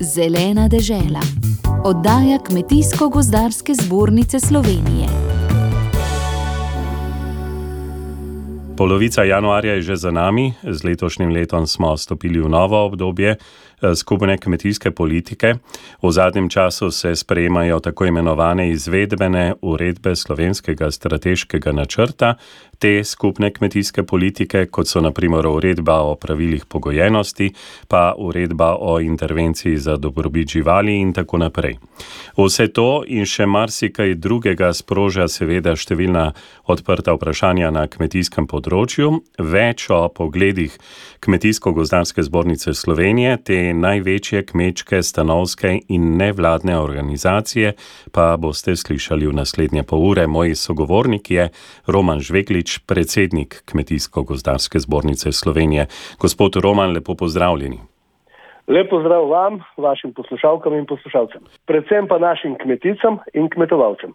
Zelena dežela. Oddaja Kmetijsko-gozdarske zbornice Slovenije. Polovica januarja je že za nami, z letošnjim letom smo stopili v novo obdobje skupne kmetijske politike. V zadnjem času se sprejemajo tako imenovane izvedbene uredbe slovenskega strateškega načrta, te skupne kmetijske politike, kot so naprimer uredba o pravilih pogojenosti, pa uredba o intervenciji za dobrobit živali in tako naprej. Vse to in še marsikaj drugega sproža seveda številna odprta vprašanja na kmetijskem področju, več o pogledih Kmetijsko-gozdarske zbornice Slovenije, te največje kmečke, stanovske in nevladne organizacije, pa boste slišali v naslednje pol ure. Moj sogovornik je Roman Žveglič, predsednik Kmetijsko-gozdarske zbornice Slovenije. Gospod Roman, lepo pozdravljeni. Lepo zdrav vam, vašim poslušalkam in poslušalcem, predvsem pa našim kmeticam in kmetovalcem.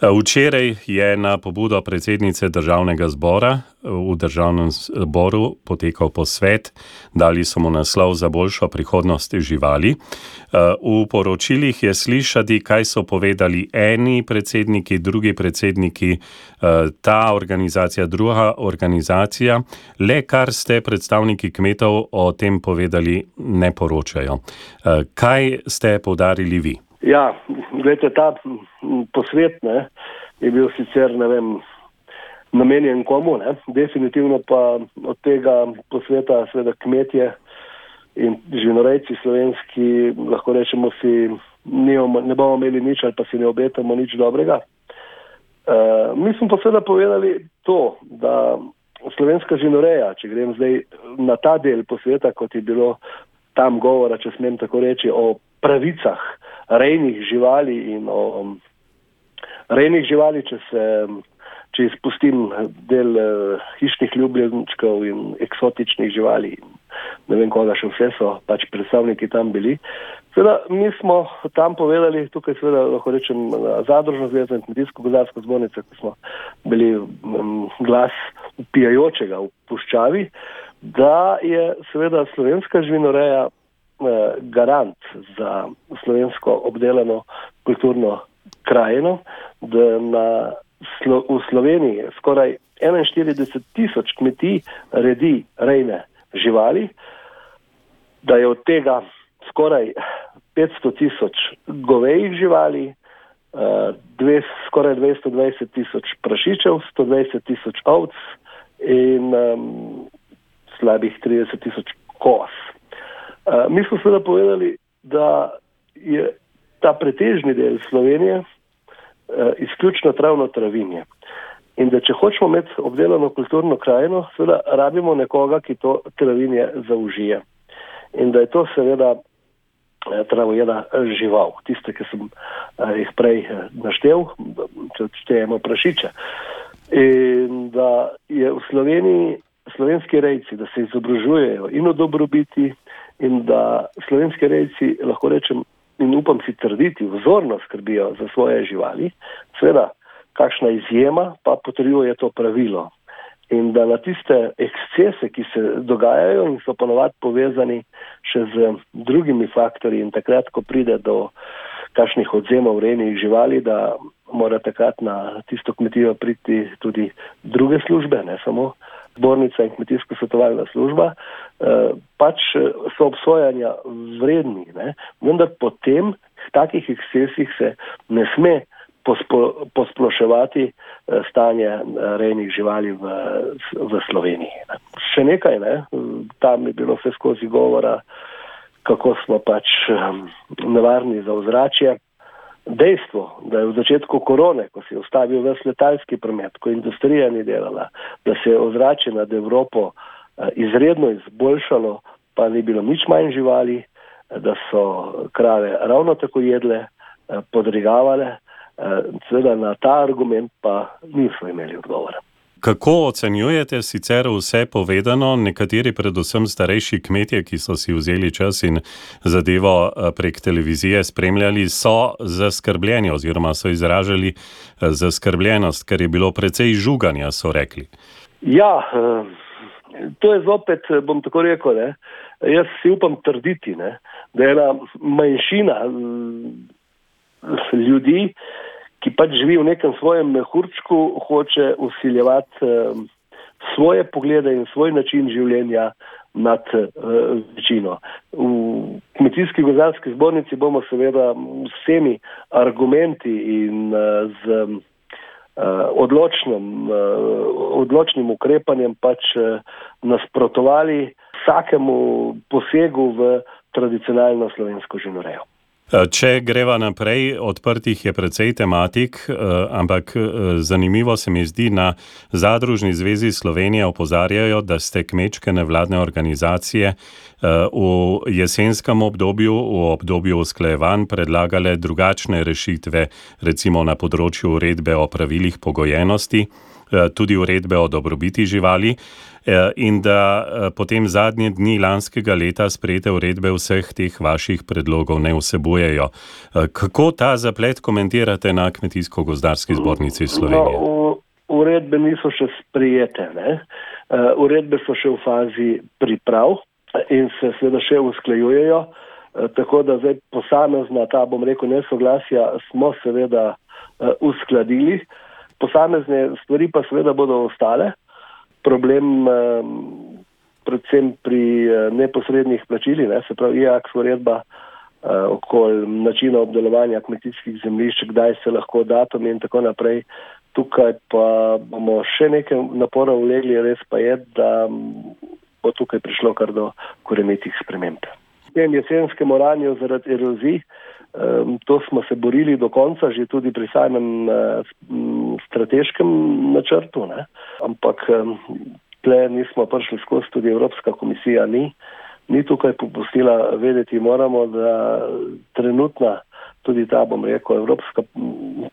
Včeraj je na pobudo predsednice državnega zbora v državnem zboru potekal posvet, dali so mu naslov za boljšo prihodnost živali. V poročilih je slišati, kaj so povedali eni predsedniki, drugi predsedniki, ta organizacija, druga organizacija, le kar ste predstavniki kmetov o tem povedali, ne poročajo. Kaj ste povdarili vi? Ja, gledajte, ta posvet ne, je bil sicer ne vem, namenjen komu, ne. definitivno pa od tega posveta seveda kmetje in živinorejci slovenski, lahko rečemo si, nijom, ne bomo imeli nič ali pa si ne obetamo nič dobrega. Uh, mi smo pa seveda povedali to, da slovenska živinoreja, če grem zdaj na ta del posveta, kot je bilo tam govora, če smem tako reči, o pravicah rejnih živali in o um, rejnih živali, če se, um, če izpustim del uh, hišnih ljubljenčkov in eksotičnih živali ne vem koga še vse so pač predstavniki tam bili. Seveda, mi smo tam povedali, tukaj seveda lahko rečem zadružno zvezo in kmetijsko gozdarsko zbornico, ko smo bili um, glas upijajočega v puščavi, da je seveda slovenska živinoreja Eh, garant za slovensko obdelano kulturno krajino, da na, v Sloveniji skoraj 41 tisoč kmetij redi rejne živali, da je od tega skoraj 500 tisoč govejih živali, eh, dve, skoraj 220 tisoč prašičev, 120 tisoč ovc in um, slabih 30 tisoč kos. Uh, mi smo seveda povedali, da je ta pretežni del Slovenije uh, izključno travno travinje. In da če hočemo imeti obdelano kulturno krajino, seveda rabimo nekoga, ki to travinje zaužije. In da je to seveda uh, travojeda žival, tiste, ki sem uh, jih prej naštel, če štejemo prašiče. In da je v Sloveniji slovenski rejci, da se izobražujejo in o dobrobiti, in da slovenski rejci, lahko rečem, in upam si trditi, vzorno skrbijo za svoje živali, seveda, kakšna izjema pa potrjuje to pravilo. In da na tiste ekscese, ki se dogajajo in so ponovadi povezani še z drugimi faktorji, in takrat, ko pride do kakšnih odzemov rejenih živali, da mora takrat na tisto kmetijo priti tudi druge službe, ne samo zbornica in kmetijsko svetovalna služba, eh, pač eh, so obsojanja vredni, ne? vendar potem v takih ekscesih se ne sme pospo, posploševati eh, stanje rejnih živali v, v Sloveniji. Ne? Še nekaj, ne? tam je bilo vse skozi govora, kako smo pač nevarni za ozračje. Dejstvo, da je v začetku korone, ko se je ustavil ves letalski promet, ko industrija ni delala, da se je ozračje nad Evropo eh, izredno izboljšalo, pa ni bilo nič manj živali, eh, da so krave ravno tako jedle, eh, podrigavale, seveda na ta argument pa nismo imeli odgovora. Kako ocenjujete sicer vse povedano, nekateri, predvsem starejši kmetje, ki so si vzeli čas in zadevo eh, prek televizije spremljali, so zaskrbljeni oziroma so izražali eh, zaskrbljenost, ker je bilo precej žuganja, so rekli. Ja, eh, to je zopet, bom tako rekel, ne? jaz si upam trditi, ne? da je ena manjšina ljudi, ki pač živi v nekem svojem mehurčku, hoče usiljevati svoje poglede in svoj način življenja nad večino. V kmetijski gozdarski zbornici bomo seveda vsemi argumenti in z odločnim, odločnim ukrepanjem pač nasprotovali vsakemu posegu v tradicionalno slovensko živinorejo. Eh, če greva naprej, odprtih je precej tematik, eh, ampak eh, zanimivo se mi zdi, na Zadružni zvezi Slovenije opozarjajo, da ste kmečke nevladne organizacije v jesenskem obdobju, v obdobju usklajevanj, predlagale drugačne rešitve, recimo na področju uredbe o pravilih pogojenosti, tudi uredbe o dobrobiti živali. Eh, in da eh, potem zadnje dni lanskega leta sprejete uredbe vseh teh vaših predlogov ne vsebujejo. Eh, kako ta zaplet komentirate na Kmetijsko-gozdarski zbornici Slovenije? No, uredbe niso še sprejete. Ne? Uredbe so še v fazi priprav in se seveda še usklajujejo. Tako da zdaj posamezna ta, bom rekel, nesoglasja smo seveda uskladili. Posamezne stvari pa seveda bodo ostale problem predvsem pri uh, neposrednih plačilih, ne, se pravi IAKS uredba uh, okoli načina obdelovanja kmetijskih zemljišč, kdaj se lahko datum in tako naprej. Tukaj pa bomo še nekaj napora vlegli, res pa je, da bo tukaj prišlo kar do korenitih sprememb. V tem jesenskem oranju zaradi erozij, to smo se borili do konca, že tudi pri samem uh, strateškem načrtu, ne? ampak tle nismo prišli skozi, tudi Evropska komisija ni, ni tukaj popustila, vedeti moramo, da trenutna tudi ta, bom rekel, evropska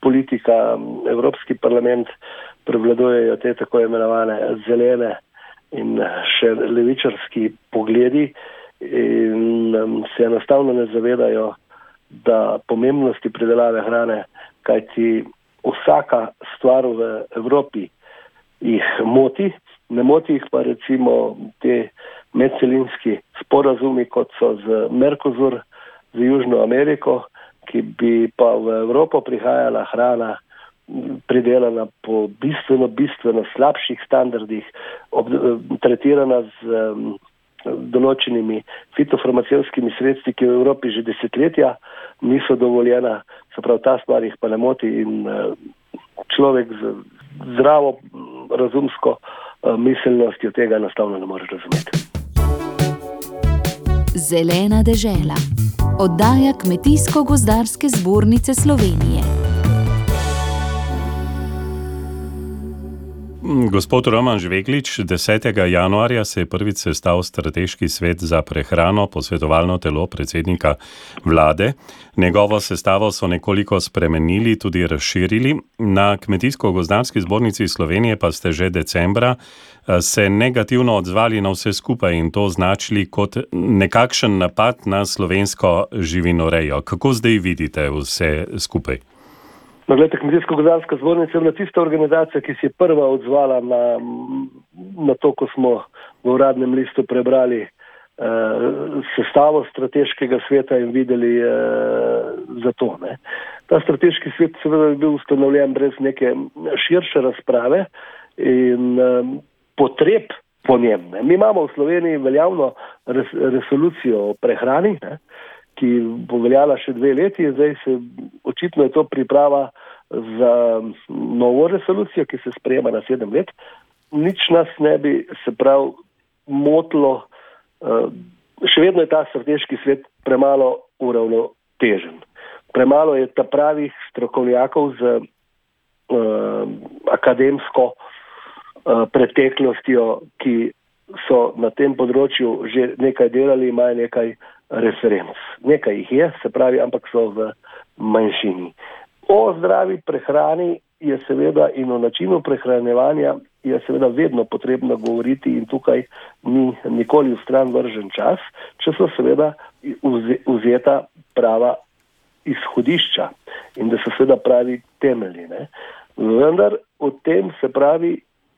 politika, Evropski parlament prevladujejo te tako imenovane zelene in še levičarski pogledi in se enostavno ne zavedajo, da pomembnosti predelave hrane, kajti vsaka stvar v Evropi jih moti, ne moti jih pa recimo te medcelinski sporazumi, kot so z Merkozur, z Južno Ameriko, ki bi pa v Evropo prihajala hrana pridelana po bistveno, bistveno slabših standardih, ob, tretirana z um, določenimi fitofarmacijskimi sredstvi, ki v Evropi že desetletja niso dovoljena, se pravi, ta stvar jih pa ne moti in uh, človek z zdravo, razumsko uh, miselnostjo tega enostavno ne more razumeti. Zelena dežela. Oddaja Kmetijsko-gozdarske zbornice Slovenije. Gospod Roman Žveglič, 10. januarja se je prvič sestal strateški svet za prehrano, posvetovalno telo predsednika vlade. Njegovo sestavo so nekoliko spremenili, tudi razširili. Na Kmetijsko-gozdanski zbornici Slovenije pa ste že decembra eh, se negativno odzvali na vse skupaj in to označili kot nekakšen napad na slovensko živinorejo. Kako zdaj vidite vse skupaj? No, gledajte, Kmetijsko-gozdarska zbornica je bila tista organizacija, ki se je prva odzvala na, na to, ko smo v uradnem listu prebrali eh, sestavo strateškega sveta in videli eh, za to. Ne. Ta strateški svet seveda je bil ustanovljen brez neke širše razprave in eh, potreb po njem. Ne. Mi imamo v Sloveniji veljavno res, resolucijo o prehrani. Ne ki bo veljala še dve leti, zdaj se očitno je to priprava za novo resolucijo, ki se sprejema na sedem let. Nič nas ne bi se prav motilo, eh, še vedno je ta strateški svet premalo uravnotežen. Premalo je ta pravih strokovnjakov z uh, akademsko uh, preteklostjo, ki so na tem področju že nekaj delali, imajo nekaj referenc. Nekaj jih je, se pravi, ampak so v manjšini. O zdravi prehrani je seveda in o načinu prehranevanja je seveda vedno potrebno govoriti in tukaj ni nikoli v stran vržen čas, če so seveda vzeta prava izhodišča in da so seveda pravi temelji. Ne. Vendar o tem se pravi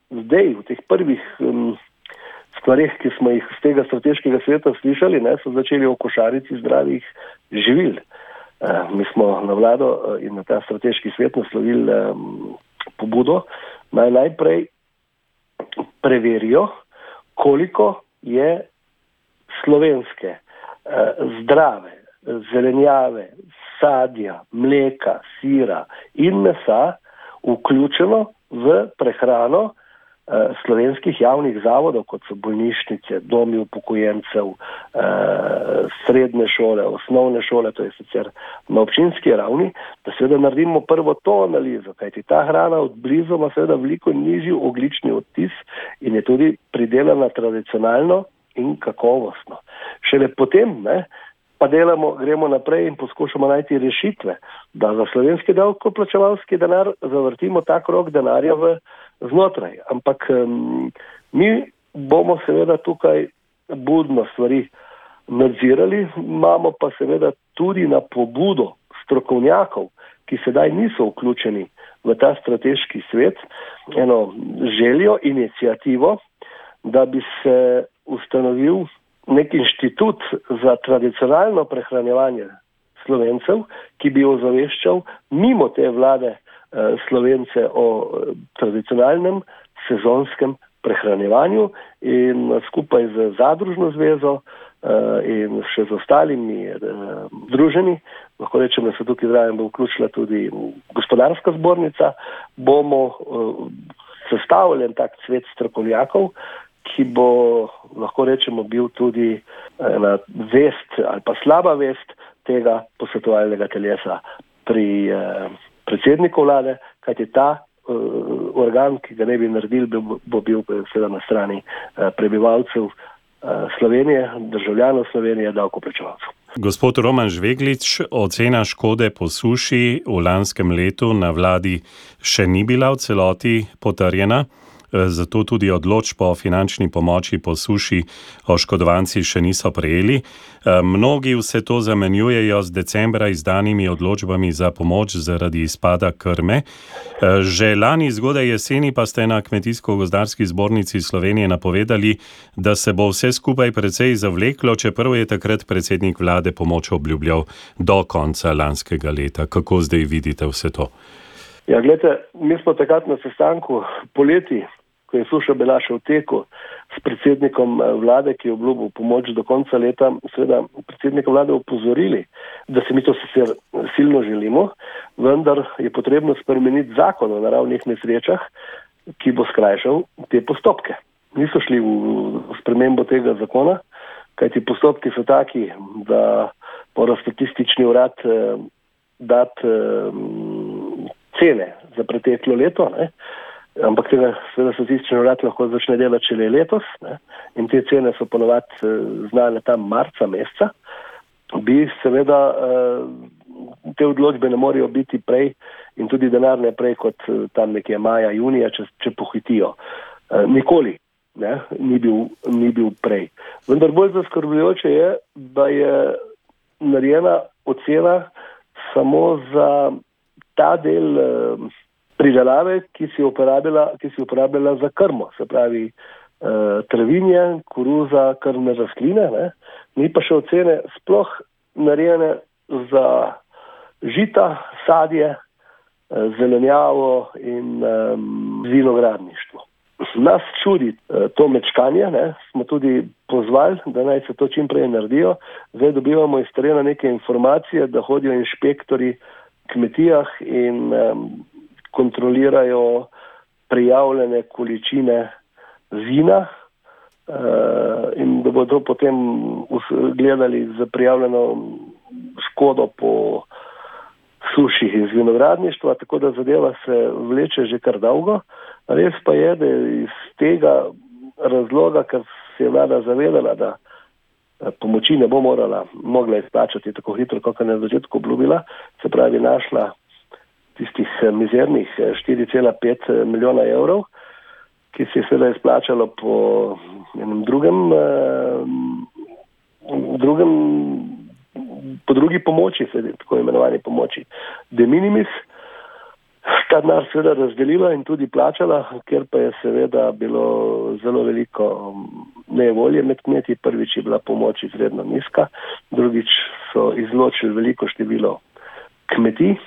zdaj, v teh prvih um, stvarih, ki smo jih z tega strateškega sveta slišali, ne, so začeli o košarici zdravih živil. Eh, mi smo na vlado eh, in na ta strateški svet naslovili eh, pobudo, naj najprej preverijo, koliko je slovenske eh, zdrave zelenjave, sadja, mleka, sira in mesa vključeno v prehrano eh, slovenskih javnih zavodov, kot so bolnišnice, domi upokojencev, eh, srednje šole, osnovne šole, to je sicer na občinski ravni, da seveda naredimo prvo to analizo, kajti ta hrana od blizu ima seveda veliko nižji oglični odtis in je tudi pridelana tradicionalno in kakovostno. Šele potem, ne, pa delamo, gremo naprej in poskušamo najti rešitve, da za slovenski davkoplačevalski denar zavrtimo ta krok denarja v znotraj. Ampak um, mi bomo seveda tukaj budno stvari nadzirali, imamo pa seveda tudi na pobudo strokovnjakov, ki sedaj niso vključeni v ta strateški svet, eno željo, inicijativo, da bi se ustanovil nek inštitut za tradicionalno prehranjevanje slovencev, ki bi ozaveščal mimo te vlade slovence o eh, tradicionalnem sezonskem prehranjevanju in skupaj z Zadružno zvezo eh, in še z ostalimi združeni, lahko rečem, da se tukaj zraven bo vključila tudi gospodarska zbornica, bomo sestavljen tak svet strokovnjakov, ki bo, lahko rečemo, bil tudi ena vest ali pa slaba vest tega posvetovalnega telesa pri eh, predsedniku vlade, kajti ta eh, organ, ki ga ne bi naredili, bo, bo bil seveda na strani eh, prebivalcev eh, Slovenije, državljanov Slovenije, davkoplačevalcev. Gospod Roman Žveglič, ocena škode po suši v lanskem letu na vladi še ni bila v celoti potrjena. Eh, zato tudi odločbo o finančni pomoči po suši oškodovanci še niso prejeli. Eh, mnogi vse to zamenjujejo z decembra izdanimi odločbami za pomoč zaradi izpada krme. Eh, že lani zgodaj jeseni pa ste na Kmetijsko-gozdarski zbornici Slovenije napovedali, da se bo vse skupaj precej zavleklo, čeprav je takrat predsednik vlade pomoč obljubljal do konca lanskega leta. Kako zdaj vidite vse to? Ja, gledajte, mi smo takrat na sestanku poleti ko je suša bila še v teku s predsednikom eh, vlade, ki je obljubil pomoč do konca leta, seveda predsednika vlade upozorili, da se mi to sicer silno želimo, vendar je potrebno spremeniti zakon o naravnih nesrečah, ki bo skrajšal te postopke. Niso šli v spremembo tega zakona, kajti postopki so taki, da mora statistični urad eh, dati eh, cene za preteklo leto. Ne? Ampak tega seveda statistični urad lahko začne delati šele letos ne? in te cene so ponovadi eh, znane tam marca meseca, bi seveda eh, te odločbe ne morejo biti prej in tudi denar ne prej kot eh, tam nekje maja, junija, če, če pohitijo. Nikoli ne? Ni, bil, ni bil prej. Vendar bolj zaskrbljujoče je, da je narejena ocena samo za ta del pridelave, ki si uporabljala, ki si uporabljala za krmo, se pravi uh, travinje, koruza, krmne rastline, ne? ni pa še ocene sploh narejene za žita, sadje, uh, zelenjavo in um, vinogradništvo. Nas čudi uh, to mečkanje, ne? smo tudi pozvali, da naj se to čim prej naredijo. Zdaj dobivamo iz terena neke informacije, da hodijo inšpektori kmetijah in um, kontrolirajo prijavljene količine vina uh, in da bodo potem gledali za prijavljeno škodo po suši iz vinogradništva, tako da zadeva se vleče že kar dolgo. Res pa je, da iz tega razloga, ker se je vlada zavedala, da eh, pomoči ne bo morala, mogla izplačati tako hitro, kot je na začetku obljubila, se pravi našla tistih eh, mizernih 4,5 eh, eh, milijona evrov, ki se je seveda izplačalo po enem drugem, drugem po drugi pomoči, tako imenovani pomoči de minimis. Ta denar seveda razdelila in tudi plačala, ker pa je seveda bilo zelo veliko nevolje med kmeti. Prvič je bila pomoč izredno nizka, drugič so izločili veliko število kmetij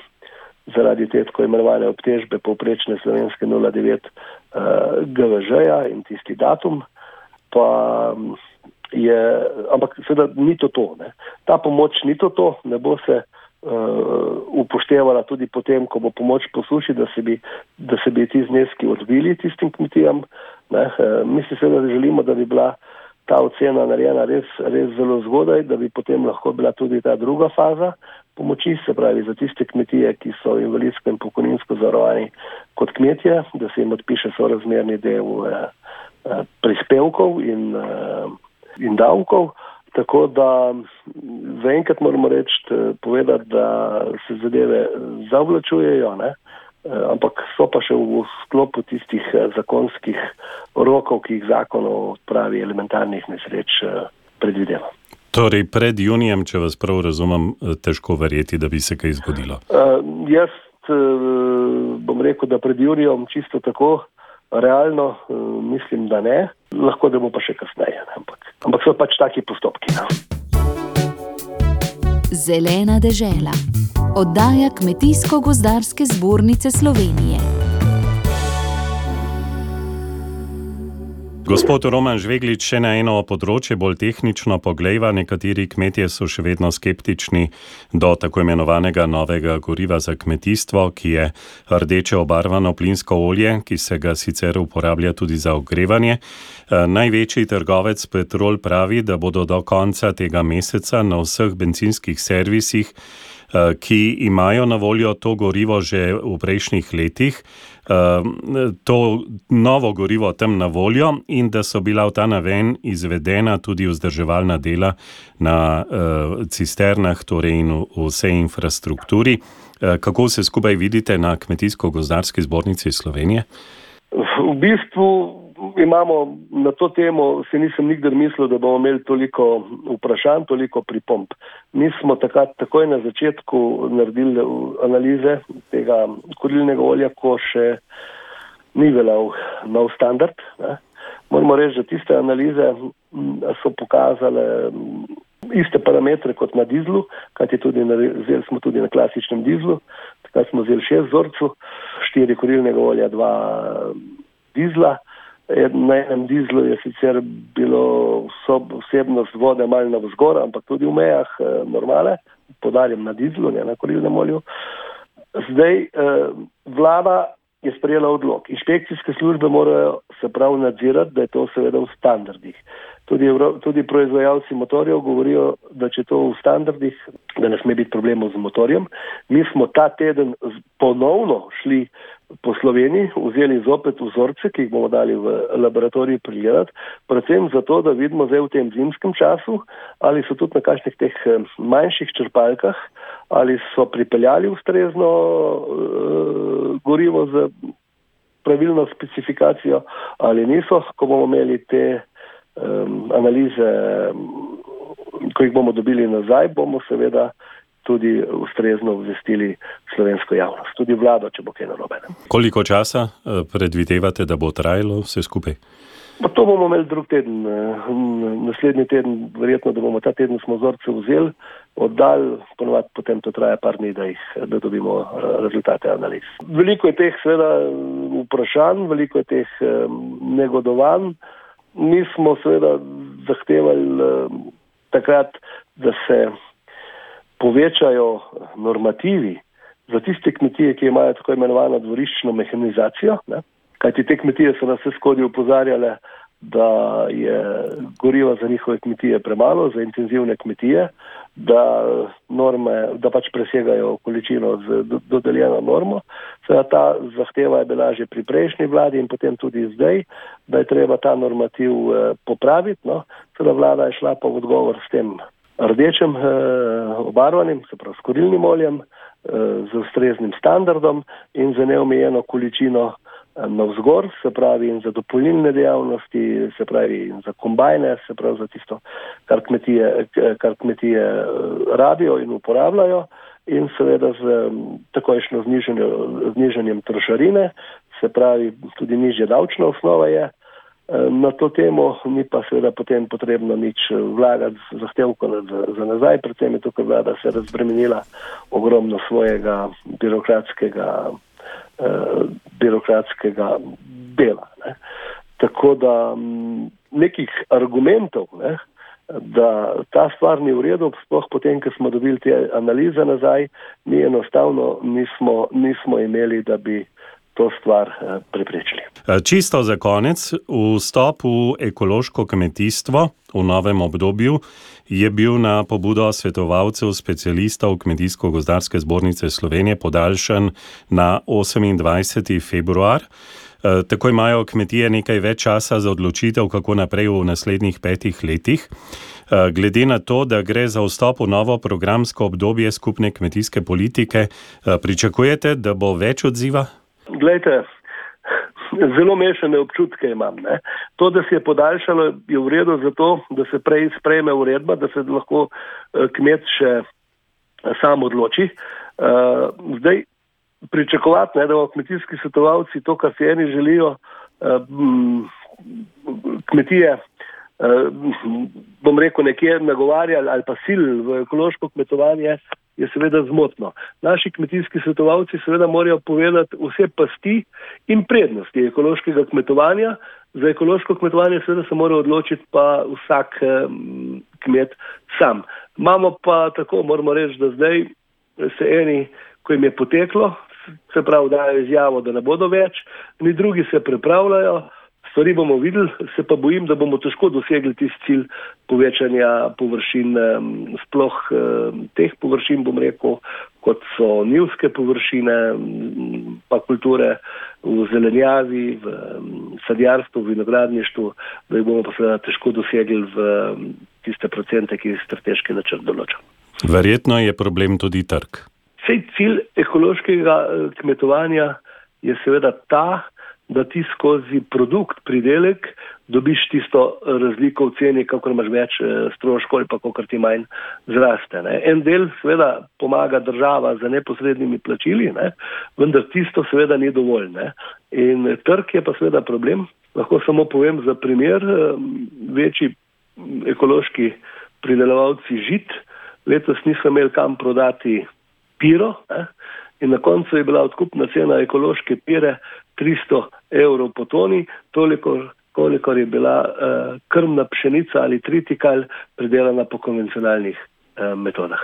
zaradi te tako imenovane obtežbe povprečne slovenske 0,9 uh, GVŽ-ja in tisti datum. Pa, je, ampak seveda ni to to. Ne. Ta pomoč ni to to, ne bo se uh, upoštevala tudi potem, ko bo pomoč po suši, da se bi, da se bi ti zneski odbili tistim kmetijam. Ne. Uh, mi si seveda želimo, da bi bila ta ocena narejena res, res zelo zgodaj, da bi potem lahko bila tudi ta druga faza pomoči, se pravi za tiste kmetije, ki so invalidsko in pokojninsko zavarovani kot kmetje, da se jim odpiše sorazmerni del uh, uh, prispevkov in uh, in davkov. Tako da zaenkrat moramo reči, eh, povedati, da se zadeve zavlačujejo, ne? Eh, ampak so pa še v sklopu tistih eh, zakonskih rokov, ki jih zakon o odpravi elementarnih nesreč predvideva. Torej, pred junijem, če vas prav razumem, težko verjeti, da bi se kaj zgodilo. Uh, jaz uh, bom rekel, da pred junijem čisto tako realno uh, mislim, da ne. Lahko da bo pa še kasneje. Ampak ampak so pač taki postopki. No. Zelena dežela. Oddaja Kmetijsko-gozdarske zbornice Slovenije. Gospod Roman Žveglič, še na eno področje bolj tehnično poglejva. Nekateri kmetje so še vedno skeptični do tako imenovanega novega goriva za kmetijstvo, ki je rdeče obarvano plinsko olje, ki se ga sicer uporablja tudi za ogrevanje. Eh, največji trgovec Petrol pravi, da bodo do konca tega meseca na vseh benzinskih servisih, eh, ki imajo na voljo to gorivo že v prejšnjih letih, to novo gorivo tam na voljo in da so bila v ta naven izvedena tudi vzdrževalna dela na uh, cisternah torej in v vsej infrastrukturi. Uh, kako se skupaj vidite na Kmetijsko-gozdarski zbornici Slovenije? V bistvu imamo na to temo, se nisem nikdar mislil, da bomo imeli toliko vprašanj, toliko pripomp. Mi smo takrat, takoj na začetku naredili analize tega korilnega olja, ko še ni veljal nov standard. Ne. Moramo reči, da tiste analize so pokazale iste parametre kot na dizlu, kajti tudi na, vzeli smo tudi na klasičnem dizlu, takrat smo vzeli šest vzorcev, štiri korilnega olja, dva dizla. Na enem dizlu je sicer bilo vsebnost vode malo na vzgor, ampak tudi v mejah eh, normale, podarjam na dizlu, ne na korilnem olju. Zdaj eh, vlada je sprejela odlog. Inšpekcijske službe morajo se prav nadzirati, da je to seveda v standardih. Tudi, tudi proizvajalci motorjev govorijo, da če to v standardih, da ne sme biti problemov z motorjem. Mi smo ta teden ponovno šli po Sloveniji, vzeli zopet vzorce, ki jih bomo dali v laboratorij pregledati, predvsem zato, da vidimo zdaj v tem zimskem času, ali so tudi na kakšnih teh eh, manjših črpalkah, ali so pripeljali ustrezno uh, gorivo z pravilno specifikacijo, ali niso, ko bomo imeli te um, analize, ko jih bomo dobili nazaj, bomo seveda tudi ustrezno obvestili slovensko javnost, tudi vlado, če bo kaj narobe. Koliko časa eh, predvidevate, da bo trajalo vse skupaj? Pa to bomo imeli drug teden, eh, naslednji teden, verjetno, da bomo ta teden smo vzorce vzeli, oddali, ponovadi potem to traja par dni, da, jih, da dobimo eh, rezultate analiz. Veliko je teh seveda vprašanj, veliko je teh negodovanj. Mi smo seveda zahtevali takrat, da se povečajo normativi za tiste kmetije, ki imajo tako imenovano dvoriščno mehanizacijo, ne? kajti te kmetije so nas vse skozi upozarjale, da je goriva za njihove kmetije premalo, za intenzivne kmetije, da, norme, da pač presegajo količino z dodeljeno normo. Seveda ta zahteva je bila že pri prejšnji vladi in potem tudi zdaj, da je treba ta normativ eh, popraviti. No. Seveda vlada je šla pa v odgovor s tem rdečim eh, obarvanim, se pravi s korilnim oljem, eh, z ustreznim standardom in za neomejeno količino eh, navzgor, se pravi in za dopolnilne dejavnosti, se pravi in za kombajne, se pravi za tisto, kar kmetije, kar kmetije eh, rabijo in uporabljajo in seveda z takojšnjo znižanjem trošarine, se pravi tudi nižja davčna osnova je na to temo, ni pa seveda potem potrebno nič vlagati zahtevko za, za nazaj, predvsem je to, ker vlada se razbremenila ogromno svojega birokratskega, eh, birokratskega dela. Ne. Tako da nekih argumentov, ne, da ta stvar ni v redu, sploh potem, ko smo dobili te analize nazaj, mi enostavno nismo, nismo imeli, da bi to stvar eh, preprečili. Eh, čisto za konec, vstop v ekološko kmetijstvo v novem obdobju je bil na pobudo svetovalcev specialistov Kmetijsko-gozdarske zbornice Slovenije podaljšan na 28. februar. Eh, tako imajo kmetije nekaj več časa za odločitev, kako naprej v naslednjih petih letih. Glede na to, da gre za vstop v novo programsko obdobje skupne kmetijske politike, pričakujete, da bo več odziva? Glejte, zelo mešane občutke imam. Ne. To, da se je podaljšalo, je v redu zato, da se prej sprejme uredba, da se lahko eh, kmet še eh, sam odloči. Uh, zdaj, pričakovati, ne, da bodo kmetijski svetovalci to, kar si eni želijo, kmetije, bom rekel, nekje nagovarjali ali pa sil v ekološko kmetovanje, je seveda zmotno. Naši kmetijski svetovalci seveda morajo povedati vse pasti in prednosti ekološkega kmetovanja. Za ekološko kmetovanje seveda se mora odločiti pa vsak um, kmet sam. Imamo pa tako, moramo reči, da zdaj se eni, ko jim je poteklo, se pravi, dajo izjavo, da ne bodo več, ni drugi se pripravljajo stvari bomo videli, se pa bojim, da bomo težko dosegli tisti cilj povečanja površin, sploh teh površin, bom rekel, kot so nivske površine, pa kulture v zelenjavi, v sadjarstvu, v vinogradništvu, da jih bomo pa seveda težko dosegli v tiste procente, ki jih strateški načrt določa. Verjetno je problem tudi trg. Sej cilj ekološkega eh, kmetovanja je seveda ta, da ti skozi produkt, pridelek, dobiš tisto razliko v ceni, kako imaš več eh, stroškov ali pa kako ti manj zraste. Ne. En del seveda pomaga država za neposrednimi plačili, ne, vendar tisto seveda ni dovolj. Ne. In trg je pa seveda problem. Lahko samo povem za primer, eh, večji ekološki pridelovalci žit letos niso imeli kam prodati piro. Ne. In na koncu je bila odkupna cena ekološke pire 300 evrov po toni, toliko, kolikor je bila uh, krmna pšenica ali tritikal pridelana po konvencionalnih uh, metodah.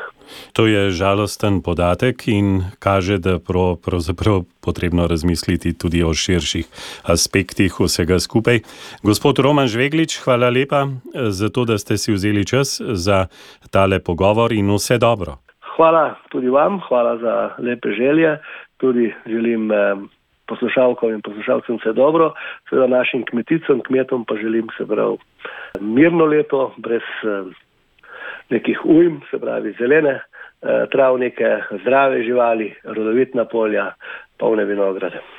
To je žalosten podatek in kaže, da je pravzaprav potrebno razmisliti tudi o širših aspektih vsega skupaj. Gospod Roman Žveglič, hvala lepa eh, za to, da ste si vzeli čas za tale pogovor in vse dobro. Hvala tudi vam, hvala za lepe želje. Tudi želim eh, poslušalkam in poslušalcem vse dobro, seveda našim kmeticam, kmetom pa želim se prav mirno leto, brez eh, nekih ujm, se pravi zelene eh, travnike, zdrave živali, rodovitna polja, polne vinograde.